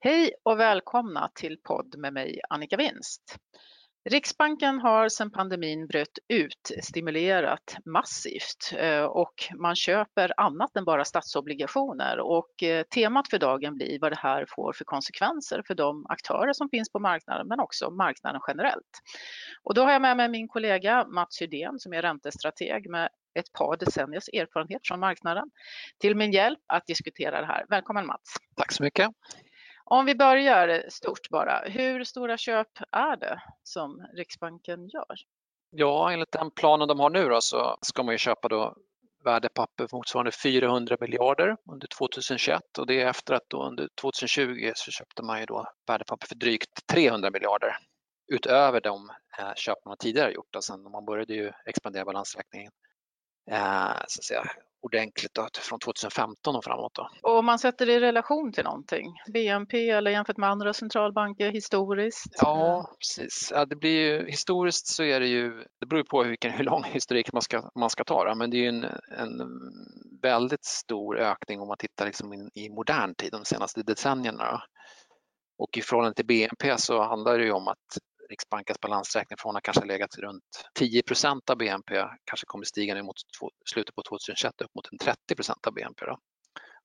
Hej och välkomna till podd med mig Annika Winst. Riksbanken har sedan pandemin bröt ut stimulerat massivt eh, och man köper annat än bara statsobligationer och eh, temat för dagen blir vad det här får för konsekvenser för de aktörer som finns på marknaden men också marknaden generellt. Och då har jag med mig min kollega Mats Hydén som är räntestrateg med ett par decenniers erfarenhet från marknaden till min hjälp att diskutera det här. Välkommen Mats! Tack så mycket! Om vi börjar stort bara, hur stora köp är det som Riksbanken gör? Ja, enligt den planen de har nu då, så ska man ju köpa då värdepapper motsvarande 400 miljarder under 2021 och det är efter att då under 2020 så köpte man ju då värdepapper för drygt 300 miljarder utöver de eh, köp man tidigare gjort. Alltså man började ju expandera balansräkningen så att säga, ordentligt då, från 2015 och framåt. Då. Och om man sätter det i relation till någonting, BNP eller jämfört med andra centralbanker historiskt? Ja, precis. Ja, det blir ju, historiskt så är det ju, det beror på vilken, hur lång historik man ska, man ska ta, då, men det är ju en, en väldigt stor ökning om man tittar liksom in, i modern tid, de senaste decennierna. Då. Och i förhållande till BNP så handlar det ju om att Riksbankens balansräkning från att kanske legat runt 10 av BNP kanske kommer stiga nu mot slutet på 2021 upp mot en 30 av BNP. Då.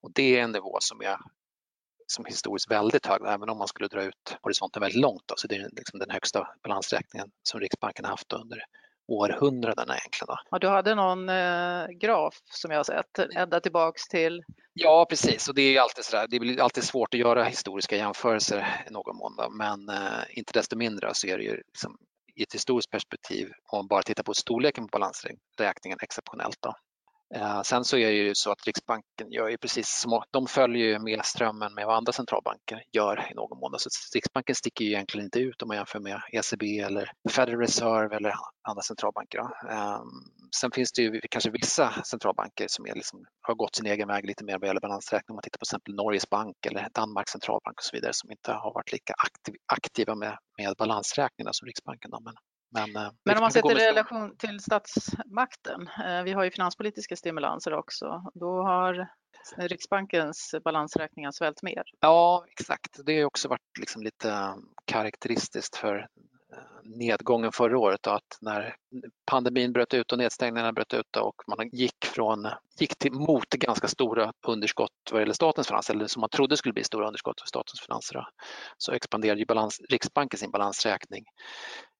Och det är en nivå som är som historiskt väldigt hög, även om man skulle dra ut horisonten väldigt långt. Då. Så det är liksom den högsta balansräkningen som Riksbanken har haft under århundradena egentligen. Då. Ja, du hade någon eh, graf som jag har sett ända tillbaks till Ja, precis. Och det är alltid sådär, det blir alltid svårt att göra historiska jämförelser i någon mån. Då. Men eh, inte desto mindre så är det ju liksom, i ett historiskt perspektiv, om man bara tittar på storleken på balansräkningen exceptionellt. Då. Eh, sen så är det ju så att Riksbanken gör ju precis som, de följer ju med strömmen med vad andra centralbanker gör i någon mån. Så Riksbanken sticker ju egentligen inte ut om man jämför med ECB eller Federal Reserve eller andra centralbanker. Ehm, sen finns det ju kanske vissa centralbanker som är liksom, har gått sin egen väg lite mer vad gäller balansräkning. Om man tittar på exempel Norges bank eller Danmarks centralbank och så vidare som inte har varit lika aktiva med, med balansräkningarna som Riksbanken. Då. Men men, eh, men om man sätter i relation till statsmakten, eh, vi har ju finanspolitiska stimulanser också, då har Riksbankens balansräkningar svällt mer. Ja, exakt. Det har också varit liksom lite eh, karaktäristiskt för nedgången förra året att när pandemin bröt ut och nedstängningarna bröt ut och man gick, från, gick till, mot ganska stora underskott vad gäller statens finanser, eller som man trodde skulle bli stora underskott för statens finanser, så expanderade ju balans, Riksbanken sin balansräkning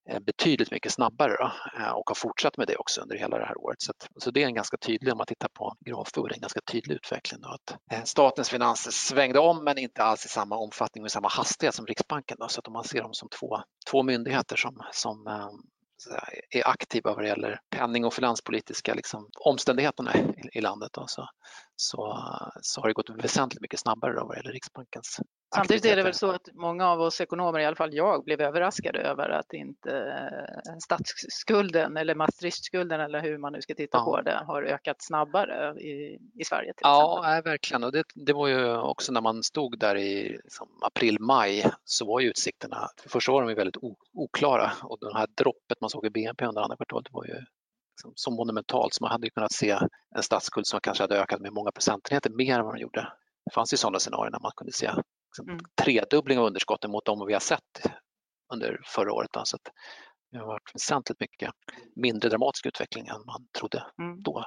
Eh, betydligt mycket snabbare då, eh, och har fortsatt med det också under hela det här året. Så, att, så det är en ganska tydlig, om man tittar på grafer, en ganska tydlig utveckling. Då, att eh, statens finanser svängde om men inte alls i samma omfattning och i samma hastighet som Riksbanken. Då, så att om man ser dem som två, två myndigheter som, som är aktiva vad det gäller penning och finanspolitiska liksom, omständigheterna i, i landet då, så, så, så, har det gått väsentligt mycket snabbare då vad det gäller Riksbankens Samtidigt är det väl så att många av oss ekonomer, i alla fall jag, blev överraskade över att inte eh, statsskulden eller Maastrichtskulden eller hur man nu ska titta ja. på det har ökat snabbare i, i Sverige. Till ja, nej, verkligen. Och det, det, var ju också när man stod där i liksom, april, maj så var ju utsikterna, för första var de väldigt oklara och det här droppet man såg i BNP under andra kvartalet var ju liksom, så monumentalt så man hade kunnat se en statsskuld som kanske hade ökat med många procentenheter mer än vad den gjorde. Det fanns ju sådana scenarier när man kunde se. Tredubbling av underskotten mot de vi har sett under förra året. Så det har varit väsentligt mycket mindre dramatisk utveckling än man trodde mm. då.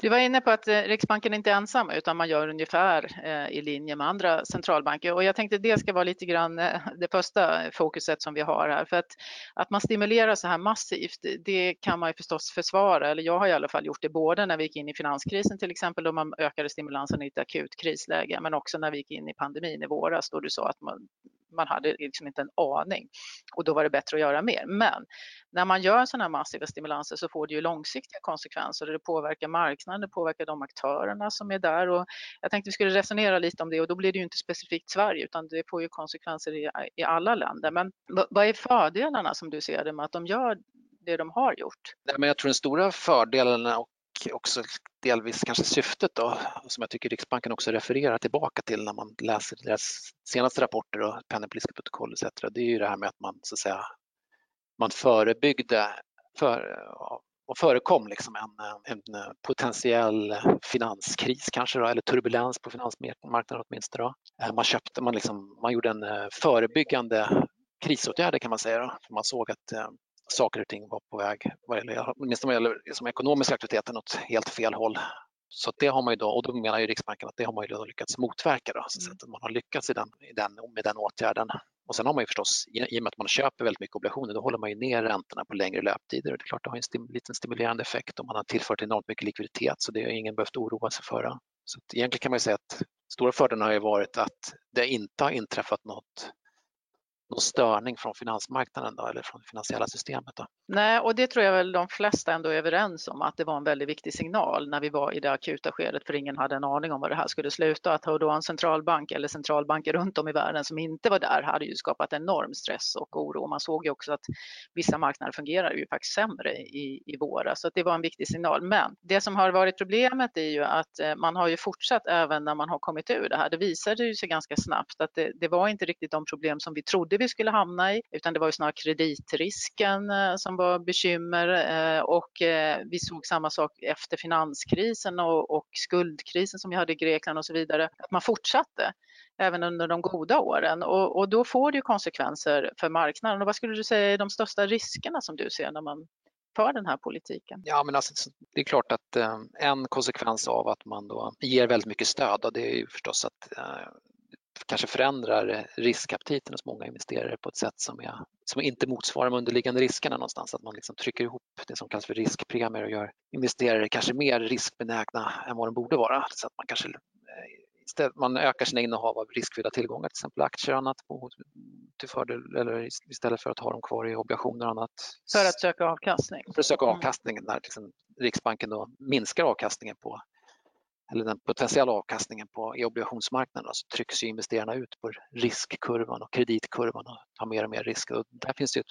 Du var inne på att eh, Riksbanken inte är ensam utan man gör ungefär eh, i linje med andra centralbanker. Och jag tänkte det ska vara lite grann eh, det första fokuset som vi har här. För att att man stimulerar så här massivt det kan man ju förstås försvara. Eller jag har i alla fall gjort det både när vi gick in i finanskrisen till exempel då man ökade stimulansen i ett akut krisläge men också när vi gick in i pandemin i våras då du sa att man, man hade liksom inte en aning och då var det bättre att göra mer. Men när man gör sådana här massiva stimulanser så får det ju långsiktiga konsekvenser och det påverkar marknaden, det påverkar de aktörerna som är där och jag tänkte vi skulle resonera lite om det och då blir det ju inte specifikt Sverige utan det får ju konsekvenser i, i alla länder. Men vad är fördelarna som du ser det med att de gör det de har gjort? men jag tror den stora fördelen och också delvis kanske syftet då, som jag tycker Riksbanken också refererar tillbaka till när man läser deras senaste rapporter och penningpolitiska protokoll etc. Det är ju det här med att man så att säga man förebyggde för, och förekom liksom en, en potentiell finanskris kanske då, eller turbulens på finansmarknaden åtminstone. Då. Eh, man, köpte, man, liksom, man gjorde en eh, förebyggande krisåtgärder kan man säga. Då. Man såg att eh, saker och ting var på väg, åtminstone vad gäller liksom, ekonomiska aktiviteter, åt helt fel håll. Så det har man ju då, och då menar ju Riksbanken att det har man ju då lyckats motverka. Då, så mm. att man har lyckats i den, i den, med den åtgärden. Och sen har man ju förstås, i och med att man köper väldigt mycket obligationer, då håller man ju ner räntorna på längre löptider. Och det är klart, det har en stim, liten stimulerande effekt och man har tillfört enormt mycket likviditet så det har ingen behövt oroa sig för. Så egentligen kan man ju säga att stora fördelen har ju varit att det inte har inträffat något någon störning från finansmarknaden då, eller från det finansiella systemet. Då. Nej, och det tror jag väl de flesta ändå är överens om att det var en väldigt viktig signal när vi var i det akuta skedet för ingen hade en aning om var det här skulle sluta. Att ha då en centralbank eller centralbanker runt om i världen som inte var där hade ju skapat enorm stress och oro. Man såg ju också att vissa marknader fungerar ju faktiskt sämre i, i våras så det var en viktig signal. Men det som har varit problemet är ju att eh, man har ju fortsatt även när man har kommit ur det här. Det visade ju sig ganska snabbt att det, det var inte riktigt de problem som vi trodde vi skulle hamna i, utan det var ju snarare kreditrisken eh, som var bekymmer eh, och eh, vi såg samma sak efter finanskrisen och, skuldkrisen som vi hade i Grekland och så vidare, att man fortsatte även under de goda åren och, och då får det ju konsekvenser för marknaden. Och vad skulle du säga är de största riskerna som du ser när man för den här politiken? Ja, men alltså, det är klart att en konsekvens av att man då ger väldigt mycket stöd, och det är ju förstås att kanske förändrar riskaptiten hos många investerare på ett sätt som, är, som inte motsvarar de underliggande riskerna någonstans. Att man liksom trycker ihop det som kallas för riskpremier och gör investerare kanske mer riskbenägna än vad de borde vara. Så att man kanske eh, istället, man ökar sina innehav av riskfyllda tillgångar, till exempel aktier och annat, till fördel, eller istället för att ha dem kvar i obligationer och annat. För att söka avkastning? För att söka mm. avkastning när liksom Riksbanken då minskar avkastningen på eller den potentiella avkastningen på, i obligationsmarknaden så trycks ju investerarna ut på riskkurvan och kreditkurvan och tar mer och mer risk. Och där finns det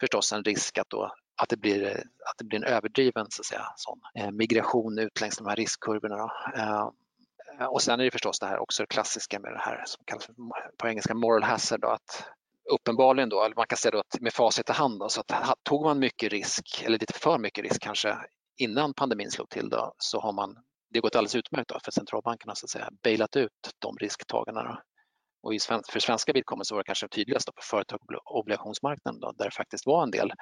förstås en risk att, då, att, det blir, att det blir en överdriven så att säga, sån, eh, migration ut längs de här riskkurvorna. Eh, och sen är det förstås det här också det klassiska med det här som kallas på engelska moral hazard. Då, att uppenbarligen då, eller man kan säga då att med facit i hand, då, så att tog man mycket risk, eller lite för mycket risk kanske, innan pandemin slog till då, så har man det har gått alldeles utmärkt för centralbankerna så att säga bailat ut de risktagarna. Och för svenska vidkommande så var det kanske tydligast på företag och då, där det faktiskt var en del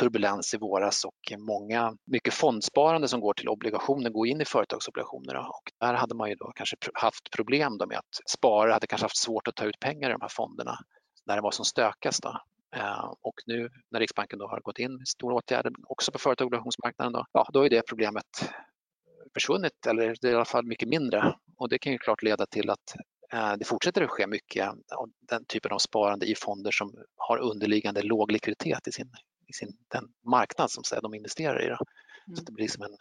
turbulens i våras och många, mycket fondsparande som går till obligationer går in i företagsobligationer. Då. Och där hade man ju då kanske haft problem då med att sparare hade kanske haft svårt att ta ut pengar i de här fonderna när det var som stökast. Då. Eh, och nu när Riksbanken då har gått in med stora åtgärder också på företagsobligationsmarknaden, då, ja, då är det problemet försvunnit eller det är i alla fall mycket mindre och det kan ju klart leda till att eh, det fortsätter att ske mycket av den typen av sparande i fonder som har underliggande låg likviditet i sin, i sin den marknad som de investerar i. Då. Så mm. det blir som en,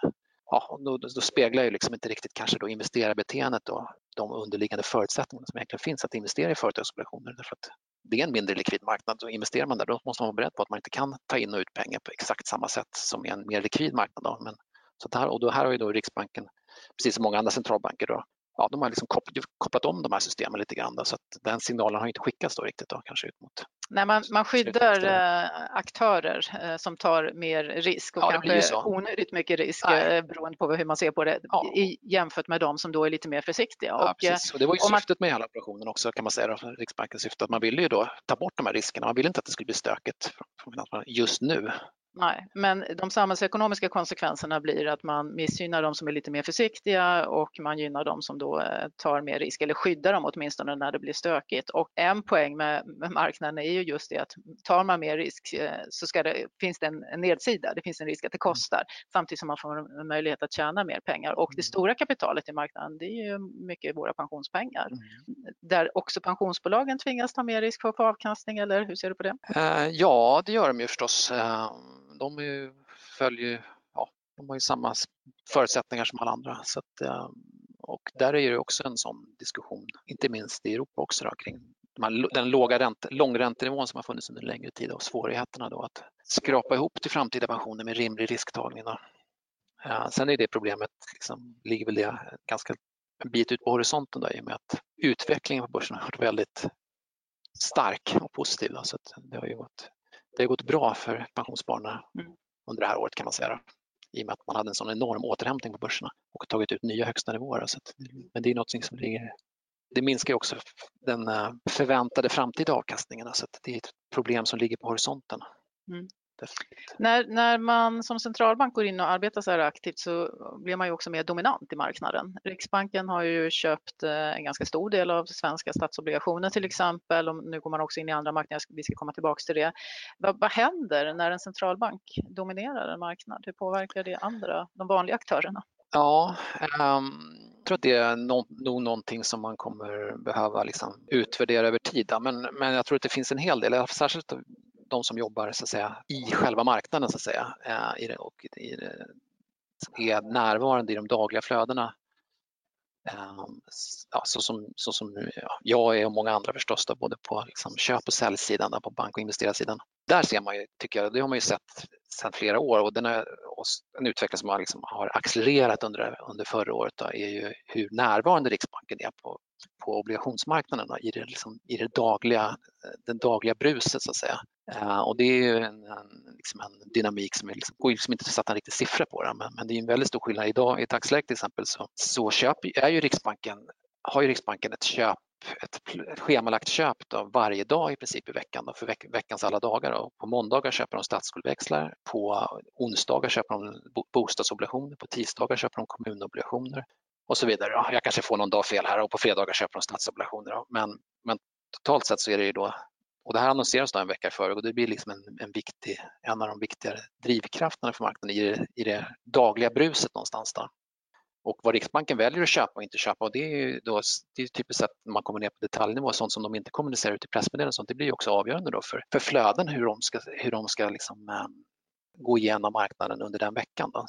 ja, då, då speglar ju liksom inte riktigt kanske då investerarbeteendet och de underliggande förutsättningarna som egentligen finns att investera i företagsobligationer. Därför att det är en mindre likvid marknad och investerar man där då måste man vara beredd på att man inte kan ta in och ut pengar på exakt samma sätt som i en mer likvid marknad. Då. Men så här, och då här har ju då Riksbanken, precis som många andra centralbanker, då, ja, de har liksom kopplat, kopplat om de här systemen lite grann då, så att den signalen har inte skickats då riktigt då, kanske ut mot Nej, man, man skyddar äh, aktörer äh, som tar mer risk och ja, kanske onödigt mycket risk äh, beroende på hur man ser på det ja. i, jämfört med de som då är lite mer försiktiga. Ja, och, precis. och det var ju syftet med hela operationen också kan man säga, Riksbankens syfte, att man ville ju då ta bort de här riskerna. Man ville inte att det skulle bli stökigt just nu. Nej, men de samhällsekonomiska konsekvenserna blir att man missgynnar de som är lite mer försiktiga och man gynnar de som då eh, tar mer risk eller skyddar dem åtminstone när det blir stökigt. Och en poäng med, med marknaden är ju just det att tar man mer risk eh, så det, finns det en, nedsida. Det finns en risk att det kostar samtidigt som man får en möjlighet att tjäna mer pengar. Och det mm. stora kapitalet i marknaden det är ju mycket våra pensionspengar mm. där också pensionsbolagen tvingas ta mer risk för att få avkastning eller hur ser du på det? Uh, ja, det gör de ju förstås. De är, följer ja, de har ju samma förutsättningar som alla andra. Så att, eh, och där är det också en sån diskussion, inte minst i Europa också då, kring den låga ränte, långräntenivån som har funnits under en längre tid och svårigheterna då att skrapa ihop till framtida pensioner med rimlig risktagning. Då. Eh, sen är det problemet, liksom, ligger väl det ganska en bit ut på horisonten då, i och med att utvecklingen på börsen har varit väldigt stark och positiv. Då, så det har ju gått det har gått bra för pensionsspararna mm. under det här året kan man säga. i och med att man hade en sån enorm återhämtning på börserna och tagit ut nya högsta nivåer. Så att, men det är något som ligger det minskar också den eh, förväntade framtida avkastningen, så det är ett problem som ligger på horisonten. Mm. När, när man som centralbank går in och arbetar så här aktivt så blir man ju också mer dominant i marknaden. Riksbanken har ju köpt eh, en ganska stor del av svenska statsobligationer till exempel och nu går man också in i andra marknader, vi ska komma tillbaka till det. Vad, vad händer när en centralbank dominerar en marknad? Hur påverkar det andra, de vanliga aktörerna? Ja, um, jag tror att det är no nog någonting som man kommer behöva liksom utvärdera över tid. Men, men jag tror att det finns en hel del, särskilt de som jobbar så att säga, i själva marknaden så att säga, eh, i det, och i det, eh, är närvarande i de dagliga flödena. Ehm, ja, så som, så som jag är och många andra förstås, då, både på liksom köp och säljsidan, på bank och investerarsidan. Där ser man ju, tycker jag, det har man ju sett sedan flera år och den är, en utveckling som har, liksom, har accelererat under, under förra året då, är ju hur närvarande Riksbanken är på, på obligationsmarknaden då, i, det, liksom, i det dagliga, den dagliga bruset så att säga. Uh, och det är ju en, en, liksom en dynamik som är, liksom, går liksom inte att sätta en riktig siffra på det, men, men, det är en väldigt stor skillnad. Idag i dagsläget till exempel så, så köp, är ju Riksbanken, har ju Riksbanken ett köp ett, ett schemalagt köp då, varje dag i princip i veckan då, för veck, veckans alla dagar. Då. På måndagar köper de statsskuldväxlar, på onsdagar köper de bostadsobligationer, på tisdagar köper de kommunobligationer och så vidare. Då. Jag kanske får någon dag fel här och på fredagar köper de statsobligationer. Då. Men, men totalt sett så är det ju då och det här annonseras då en vecka före och det blir liksom en, en, viktig, en av de viktigare drivkrafterna för marknaden i det, i det dagliga bruset någonstans. Då. Och vad Riksbanken väljer att köpa och inte köpa, och det är ju då, det är typiskt att när man kommer ner på detaljnivå, sånt som de inte kommunicerar ut i pressmeddelanden, sånt, det blir också avgörande då för, för flöden, hur de ska, hur de ska liksom, eh, gå igenom marknaden under den veckan. Då.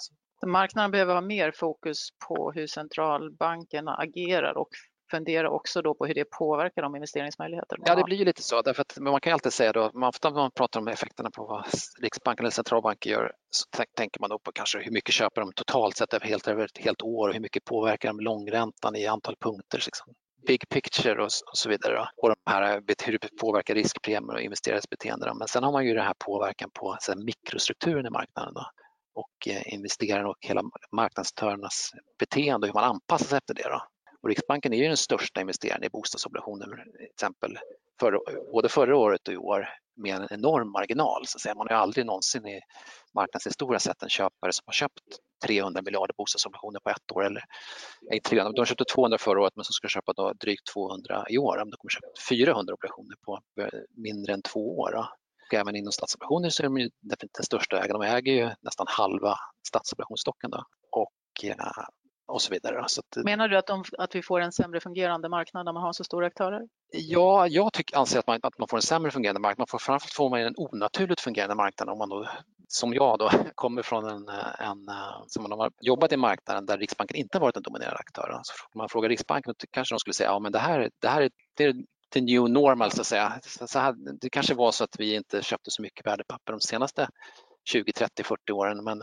Marknaden behöver ha mer fokus på hur centralbankerna agerar och fundera också då på hur det påverkar de investeringsmöjligheter Ja, det blir ju lite så. Därför att man kan ju alltid säga då, man, ofta när man pratar om effekterna på vad Riksbanken eller centralbanker gör så tänker man då på kanske hur mycket köper de totalt sett över helt, över ett helt år och hur mycket påverkar de långräntan i antal punkter. Liksom. Big picture och, och så vidare. Då. Och de här, hur det påverkar riskpremier och investerares beteende. Då. Men sen har man ju den här påverkan på så här, mikrostrukturen i marknaden. Då och eh, investerarna och hela marknadsaktörernas beteende och hur man anpassar sig efter det. Då. Och Riksbanken är ju den största investeraren i bostadsobligationer, till exempel för, både förra året och i år med en enorm marginal. Så att säga. Man har ju aldrig någonsin i marknadshistoria sett en köpare som har köpt 300 miljarder bostadsobligationer på ett år. Eller, nej, 300, de köpte 200 förra året men så ska köpa då drygt 200 i år. De kommer köpa 400 obligationer på eh, mindre än två år. Då. Och även inom statsobligationer så är de ju den största ägaren. De äger ju nästan halva statsobligationsstocken. Då. Och eh, och så vidare. Så att, Menar du att, de, att vi får en sämre fungerande marknad när man har så stora aktörer? Ja, jag tycker, anser att man, att man får en sämre fungerande marknad. Man får, framförallt får man en onaturligt fungerande marknad om man då, som jag då, kommer från en, en som man har jobbat i marknaden där Riksbanken inte varit en dominerande aktör. Så om man frågar Riksbanken kanske de skulle säga ja, det här, det här är, det är the new normal så att säga. Så här, det kanske var så att vi inte köpte så mycket värdepapper de senaste 20, 30, 40 åren men,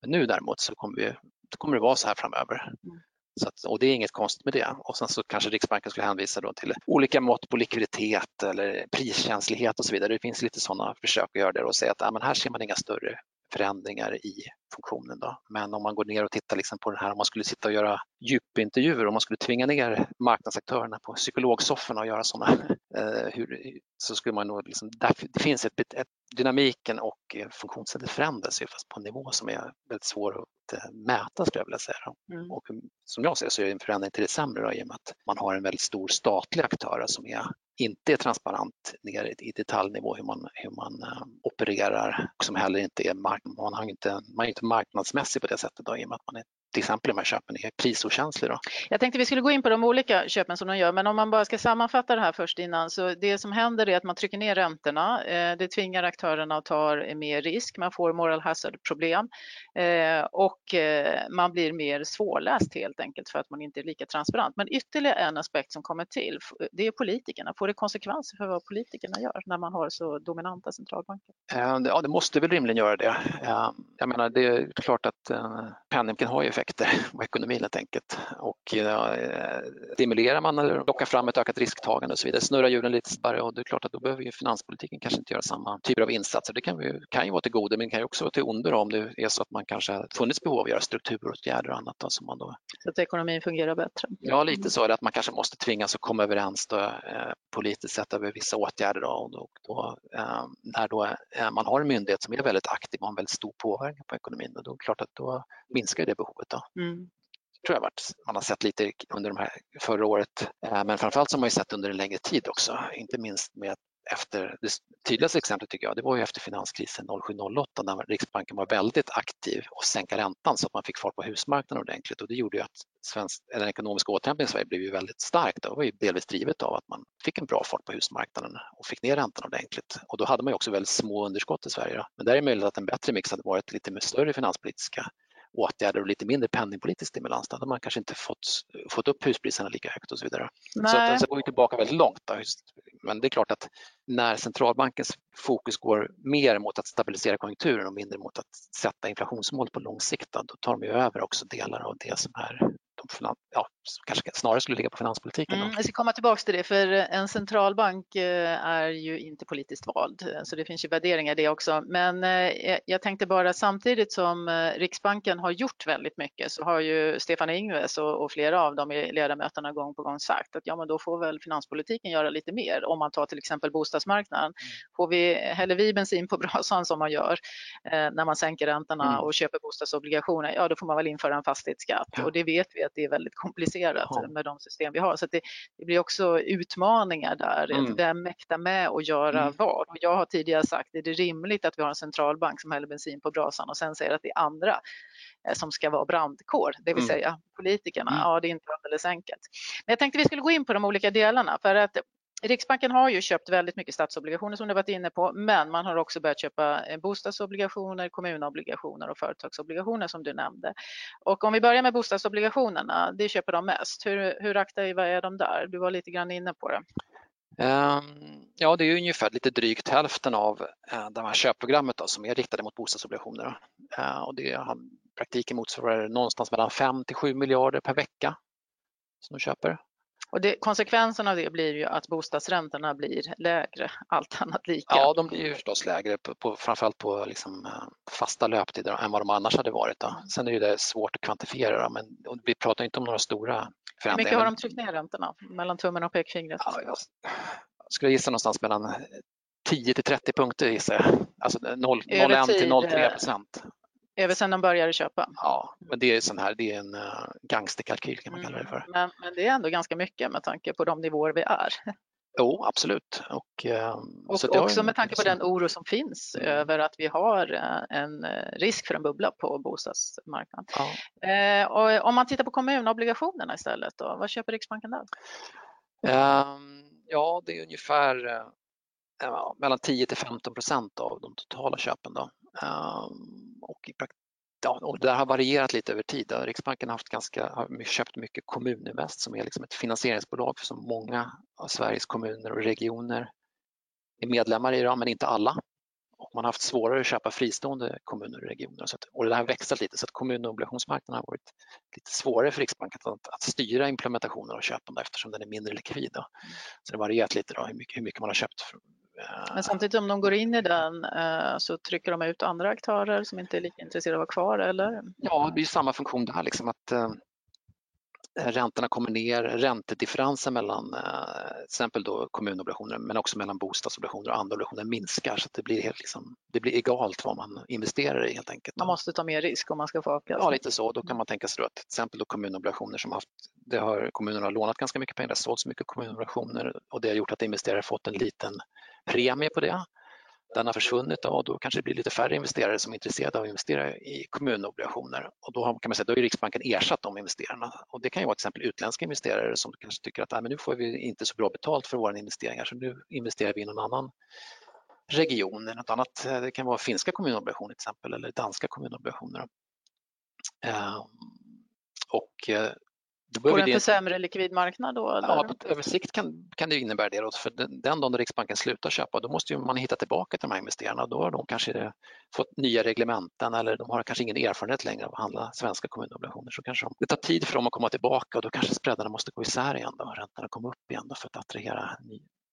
men nu däremot så kommer vi kommer det vara så här framöver. Mm. Så att, och det är inget konstigt med det. Och sen så kanske Riksbanken skulle hänvisa då till olika mått på likviditet eller priskänslighet och så vidare. Det finns lite sådana försök att göra det och säga att ja, men här ser man inga större förändringar i funktionen. Då. Men om man går ner och tittar liksom på det här, om man skulle sitta och göra djupintervjuer, om man skulle tvinga ner marknadsaktörerna på psykologsofforna och göra sådana, eh, hur, så skulle man nog, liksom, där, det finns ett, ett, dynamiken och funktionssättet förändras ju fast på en nivå som är väldigt svår att eh, mäta skulle jag vilja säga. Mm. Och som jag ser så är det en förändring till det sämre då, i och med att man har en väldigt stor statlig aktör som är inte är transparent ner i detaljnivå hur man, hur man eh, opererar och som heller inte är, mark man har inte, man är inte marknadsmässig på det sättet då, i och med att man är till exempel de här köpen är prisokänslig. Då. Jag tänkte vi skulle gå in på de olika köpen som de gör, men om man bara ska sammanfatta det här först innan, så det som händer är att man trycker ner räntorna. Eh, det tvingar aktörerna att ta mer risk, man får moral hazard-problem eh, och eh, man blir mer svårläst helt enkelt för att man inte är lika transparent. Men ytterligare en aspekt som kommer till, det är politikerna. Får det konsekvenser för vad politikerna gör när man har så dominanta centralbanker? Ja, det måste väl rimligen göra det. Jag menar, det är klart att penningpolitiken har ju effekt effekter på ekonomin helt enkelt. Och eh, stimulerar man eller lockar fram ett ökat risktagande och så vidare, snurrar hjulen lite snabbare och det är klart att då behöver ju finanspolitiken kanske inte göra samma typer av insatser. Det kan, vi, kan ju vara till godo men kan ju också vara till ondo om det är så att man kanske har funnits behov av att göra strukturåtgärder och annat. Då, som man då... Så att ekonomin fungerar bättre? Ja, lite så är det att man kanske måste tvingas att komma överens då, eh, politiskt sett över vissa åtgärder. Då, och då, då eh, när då, eh, man har en myndighet som är väldigt aktiv och har en väldigt stor påverkan på ekonomin, då, då är det klart att då minskar det behovet. Då. Mm tror jag man har sett lite under de här förra året. Eh, men framförallt så har man ju sett under en längre tid också, inte minst med efter, det tydligaste exemplet tycker jag, det var ju efter finanskrisen 07-08 när Riksbanken var väldigt aktiv och sänka räntan så att man fick fart på husmarknaden ordentligt och det gjorde ju att svensk, den ekonomiska återhämtningen i Sverige blev ju väldigt stark. Det var ju delvis drivet av att man fick en bra fart på husmarknaden och fick ner räntan ordentligt och då hade man ju också väldigt små underskott i Sverige. Då. Men där är det möjligt att en bättre mix hade varit lite med större finanspolitiska åtgärder och lite mindre penningpolitisk stimulans. Då hade man kanske inte fått, fått upp huspriserna lika högt och så vidare. Nej. Så att, det går ju tillbaka väldigt långt. Då. Men det är klart att när centralbankens fokus går mer mot att stabilisera konjunkturen och mindre mot att sätta inflationsmål på lång sikt, då tar de ju över också delar av det som är de ja, kanske snarare skulle ligga på finanspolitiken. Mm, jag ska komma tillbaka till det, för en centralbank eh, är ju inte politiskt vald, så det finns ju värderingar i det också. Men eh, jag tänkte bara samtidigt som eh, Riksbanken har gjort väldigt mycket så har ju Stefan Ingves och, flera av dem i ledamöterna gång på gång sagt att ja, men då får väl finanspolitiken göra lite mer. Om man tar till exempel bostadsmarknaden. Mm. Får vi, häller vi bensin på brasan som man gör när man sänker räntorna mm. och köper bostadsobligationer, ja då får man väl införa en fastighetsskatt och det vet vi att det är väldigt komplicerat ja. med de system vi har. Så det, det, blir också utmaningar där. Mm. Vem mäktar med att göra mm. vad? Och jag har tidigare sagt, är det rimligt att vi har en centralbank som häller bensin på brasan och sen säger att det är andra eh, som ska vara brandkår, det vill mm. säga politikerna. Mm. Ja, det är inte alldeles enkelt. Men jag tänkte vi skulle gå in på de olika delarna för att Riksbanken har ju köpt väldigt mycket statsobligationer som du varit inne på, men man har också börjat köpa eh, bostadsobligationer, kommunobligationer och företagsobligationer som du nämnde. Och om vi börjar med bostadsobligationerna, det köper de mest. Hur, hur aktiva är de där? Du var lite grann inne på det. Ehm, ja, det är ungefär lite drygt hälften av eh, det här köpprogrammet då, som är riktade mot bostadsobligationer. Ehm, och det har praktiken motsvarar någonstans mellan 5 till 7 miljarder per vecka som de köper. Och det, konsekvensen av det blir ju att bostadsräntorna blir lägre, allt annat lika. Ja, de blir ju förstås lägre, på, på, framförallt på liksom, eh, fasta löptider än vad de annars hade varit. Då. Sen är det svårt att kvantifiera, men vi pratar inte om några stora förändringar. Hur mycket har de tryckt ner räntorna mellan tummen och pekfingret? Ja, jag skulle gissa någonstans mellan 10 till 30 punkter gissar jag. Alltså 0,1 till 0,3 procent. Över sedan de började köpa? Ja, men det är, sån här, det är en uh, gangsterkalkyl kan man mm. kalla det för. Men, men, det är ändå ganska mycket med tanke på de nivåer vi är. Jo, absolut. Och, uh, och också med tanke på den oro som finns mm. över att vi har uh, en risk för en bubbla på bostadsmarknaden. Ja. och om man tittar på kommunobligationerna istället, då, vad köper Riksbanken där? Um, ja, det är ungefär mellan 10 till 15 procent av de totala köpen. Då. Um, och, i ja, och det har varierat lite över tid. Riksbanken har, haft ganska, har köpt mycket Kommuninvest som är liksom ett finansieringsbolag som många av Sveriges kommuner och regioner är medlemmar i, men inte alla. Och man har haft svårare att köpa fristående kommuner och regioner. Så att, och det har växlat lite så att kommun och obligationsmarknaden har varit lite svårare för Riksbanken att, att styra implementationen av köpande eftersom den är mindre likvid. Då. Så det har varierat lite då, hur, mycket, hur mycket man har köpt men samtidigt om de går in i den eh, så trycker de ut andra aktörer som inte är lika intresserade av att vara kvar eller? Ja, det blir samma funktion där, liksom att eh, räntorna kommer ner, räntedifferensen mellan eh, till exempel då kommunobligationer men också mellan bostadsobligationer och andra obligationer minskar så att det blir, helt liksom, det blir egalt vad man investerar i helt enkelt. Man måste ta mer risk om man ska få avkastning? Ja, lite så. Då kan man tänka sig att till exempel då kommunobligationer som haft, det har kommunerna lånat ganska mycket pengar, det har sålts mycket kommunobligationer och det har gjort att investerare fått en liten premie på det den har försvunnit och då kanske det blir lite färre investerare som är intresserade av att investera i kommunobligationer och då kan man säga då Riksbanken ersatt de investerarna och det kan ju vara till exempel utländska investerare som kanske tycker att men nu får vi inte så bra betalt för våra investeringar så nu investerar vi i någon annan region, något annat. Det kan vara finska kommunobligationer till exempel eller danska kommunobligationer. Ehm, och eh, Får den för sämre likvid marknad då? Eller? Ja, på över sikt kan, kan det innebära det. Då, för den, den dagen Riksbanken slutar köpa, då måste man hitta tillbaka till de här investerarna. Då har de kanske fått nya reglementen eller de har kanske ingen erfarenhet längre av att handla svenska kommunobligationer. Så kanske de, det tar tid för dem att komma tillbaka och då kanske spreadarna måste gå isär igen då, räntorna kommer upp igen då för att attrahera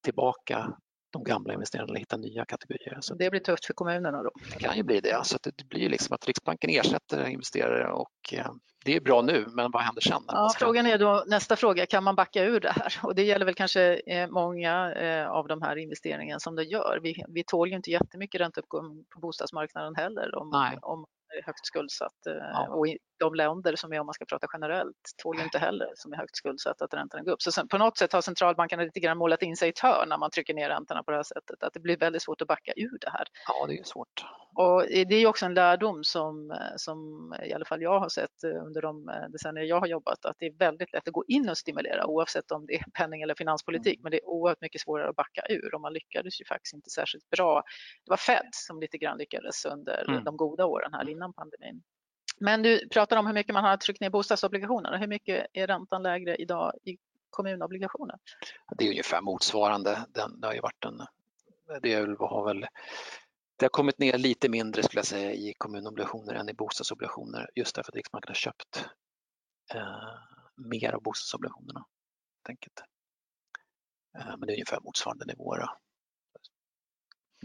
tillbaka de gamla investerarna eller hitta nya kategorier. Så det blir tufft för kommunerna då? Det kan ju bli det. Så det blir liksom att Riksbanken ersätter investerare och eh, det är bra nu, men vad händer sen? Ja. Frågan är då, nästa fråga, kan man backa ur det här? Och det gäller väl kanske eh, många eh, av de här investeringarna som det gör. Vi, vi tål ju inte jättemycket ränteuppgång på bostadsmarknaden heller om, om högt skuldsatt. Ja. Och de länder som är, om man ska prata generellt, tål ju inte heller som är högt skuldsatta att räntorna går upp. Så på något sätt har centralbankerna lite grann målat in sig i ett hörn när man trycker ner räntorna på det här sättet. Att det blir väldigt svårt att backa ur det här. Ja, det är svårt. Och det är också en lärdom som, som i alla fall jag har sett under de decennier jag har jobbat, att det är väldigt lätt att gå in och stimulera oavsett om det är penning eller finanspolitik, mm. men det är oerhört mycket svårare att backa ur och man lyckades ju faktiskt inte särskilt bra. Det var Fed som lite grann lyckades under mm. de goda åren här innan pandemin. Men du pratar om hur mycket man har tryckt ner bostadsobligationer. Hur mycket är räntan lägre idag i kommunobligationer? Det är ungefär motsvarande. Den, det har ju varit en, det har väl det har kommit ner lite mindre skulle jag säga i kommunobligationer än i bostadsobligationer just därför att Riksbanken har köpt eh, mer av bostadsobligationerna. Eh, men det är ungefär motsvarande nivåer.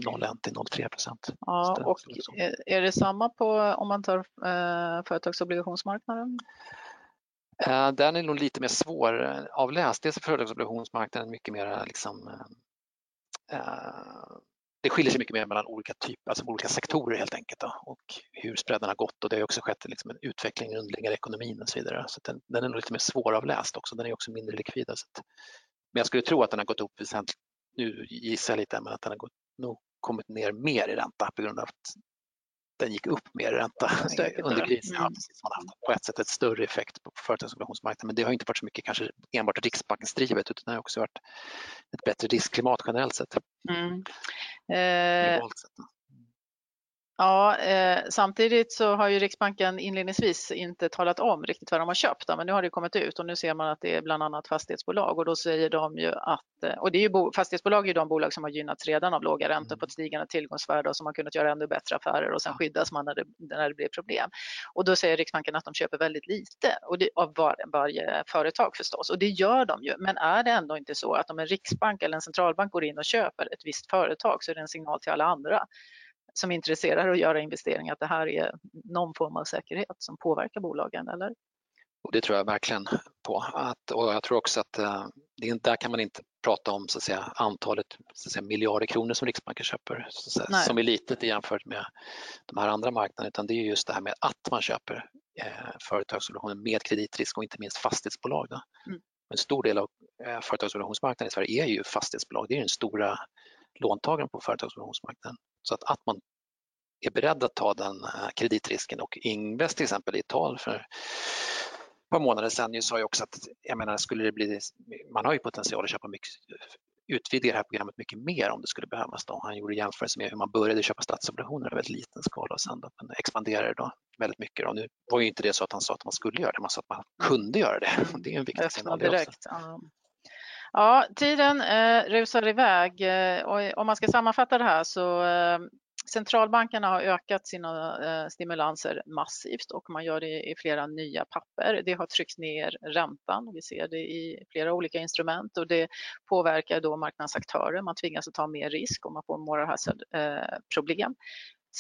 0,1 till 0,3 procent. Ja, och är det samma på om man tar eh, företagsobligationsmarknaden? Eh, den är nog lite mer svåravläst. Dels är företagsobligationsmarknaden mycket mer liksom, eh, eh, det skiljer sig mycket mer mellan olika typer, alltså olika sektorer helt enkelt då, och hur spreaden har gått och det har också skett liksom en utveckling i underliggande ekonomin och så vidare. Så den, den, är nog lite mer svåravläst också, den är också mindre likvid. Så att, men jag skulle tro att den har gått upp väsentligt, nu gissar jag lite, men att den har gått nog kommit ner mer i ränta på grund av att den gick upp mer i ränta under krisen. Ja, precis, man har haft på ett sätt ett större effekt på företagsobligationsmarknaden men det har inte varit så mycket kanske enbart Riksbankens drivet utan det har också varit ett bättre riskklimat generellt sett. Mm. Eh, Ja, eh, samtidigt så har ju Riksbanken inledningsvis inte talat om riktigt vad de har köpt, men nu har det kommit ut och nu ser man att det är bland annat fastighetsbolag och då säger de ju att, eh, och det är ju bo, fastighetsbolag är ju de bolag som har gynnats redan av låga räntor på ett stigande tillgångsvärde och som har kunnat göra ännu bättre affärer och sen skyddas man när det, när det blir problem. Och då säger Riksbanken att de köper väldigt lite och det, av var, varje företag förstås och det gör de ju, men är det ändå inte så att om en riksbank eller en centralbank går in och köper ett visst företag så är det en signal till alla andra som av att göra investeringar att det här är någon form av säkerhet som påverkar bolagen, eller? Och det tror jag verkligen på. Att, och jag tror också att eh, det, där kan man inte prata om så att säga, antalet så att säga, miljarder kronor som Riksbanken köper säga, som är litet jämfört med de här andra marknaderna utan det är just det här med att man köper eh, företagsobligationer med kreditrisk och inte minst fastighetsbolag. Mm. En stor del av eh, företagsobligationsmarknaden i Sverige är ju fastighetsbolag. Det är den stora låntagaren på företagsobligationsmarknaden. Så att, att man är beredd att ta den eh, kreditrisken och Ingves till exempel i ett tal för ett par månader sedan sa ju också att jag menar, skulle det bli, man har ju potential att köpa mycket, utvidga det här programmet mycket mer om det skulle behövas. Då. Han gjorde jämförelse med hur man började köpa statsobligationer i väldigt liten skala och sen då, men expanderade då väldigt mycket. Och nu var ju inte det så att han sa att man skulle göra det, man sa att man kunde göra det. Det är en viktig signal direkt. Ja, tiden eh, rusar iväg eh, och om man ska sammanfatta det här så eh, centralbankerna har ökat sina eh, stimulanser massivt och man gör det i flera nya papper. Det har tryckt ner räntan. Vi ser det i flera olika instrument och det påverkar då marknadsaktörer. Man tvingas att ta mer risk och man får moral hazard-problem eh,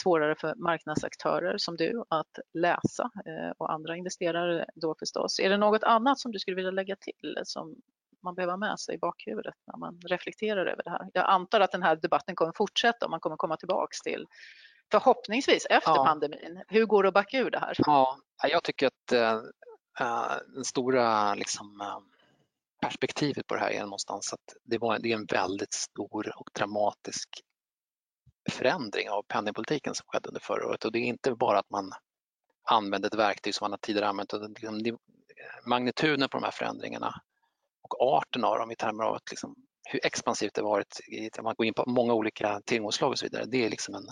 svårare för marknadsaktörer som du att läsa eh, och andra investerare då förstås. Är det något annat som du skulle vilja lägga till som man behöver ha med sig i bakhuvudet när man reflekterar över det här. Jag antar att den här debatten kommer fortsätta och man kommer komma tillbaks till förhoppningsvis efter ja. pandemin. Hur går det att backa ur det här? Ja, jag tycker att äh, den stora liksom, äh, perspektivet på det här är någonstans att det, var, det är en väldigt stor och dramatisk förändring av penningpolitiken som skedde under förra året och det är inte bara att man använde ett verktyg som man tidigare använt, liksom, magnituden på de här förändringarna och arten av dem i termer av att liksom, hur expansivt det varit, om man går in på många olika tillgångsslag och så vidare, det är liksom en,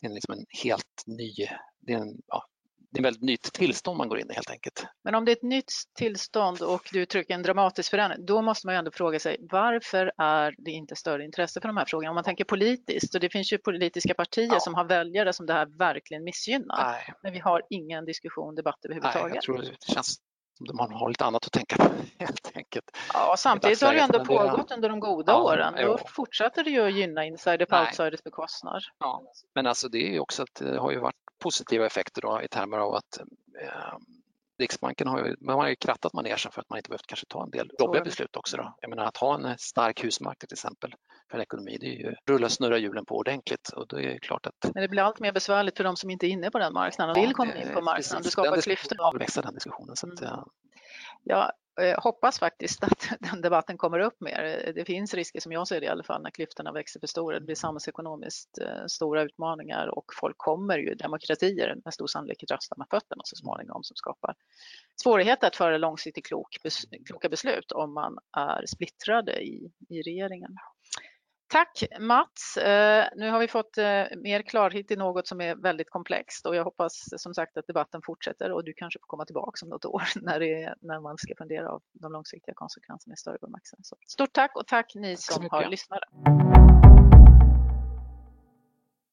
det är liksom en helt ny, det är, en, ja, det är väldigt nytt tillstånd man går in i helt enkelt. Men om det är ett nytt tillstånd och du uttrycker en dramatisk förändring, då måste man ju ändå fråga sig varför är det inte större intresse för de här frågorna? Om man tänker politiskt, och det finns ju politiska partier ja. som har väljare som det här verkligen missgynnar. Nej. Men vi har ingen diskussion, debatt överhuvudtaget. Nej, jag tror det känns man har lite annat att tänka på helt enkelt. Ja, samtidigt har det ändå pågått under de goda ja, åren. Då jo. fortsätter det ju att gynna insider på outsiders bekostnad. Ja, men alltså det är ju också att det har ju varit positiva effekter då i termer av att eh, Riksbanken har ju, man har ju krattat manegen för att man inte behövt kanske ta en del jobbiga beslut också. Då. Jag menar att ha en stark husmarknad till exempel för en ekonomi, det är ju rulla snurra hjulen på ordentligt och då är det klart att... Men det blir allt mer besvärligt för de som inte är inne på den marknaden och vill komma in på marknaden. Du skapar klyftor. Den diskussionen. Så att, mm. ja. Eh, hoppas faktiskt att den debatten kommer upp mer. Eh, det finns risker som jag ser det i alla fall när klyftorna växer för stora. Det blir samhällsekonomiskt eh, stora utmaningar och folk kommer ju, demokratier med stor sannolikhet rösta med fötterna så småningom som skapar svårigheter att föra långsiktigt klok, kloka beslut om man är splittrade i, i regeringen. Tack Mats! Eh, nu har vi fått eh, mer klarhet i något som är väldigt komplext och jag hoppas som sagt att debatten fortsätter och du kanske får komma tillbaka om något år när, är, när man ska fundera av de långsiktiga konsekvenserna i större bemärkelse. Stort tack och tack ni som har lyssnat.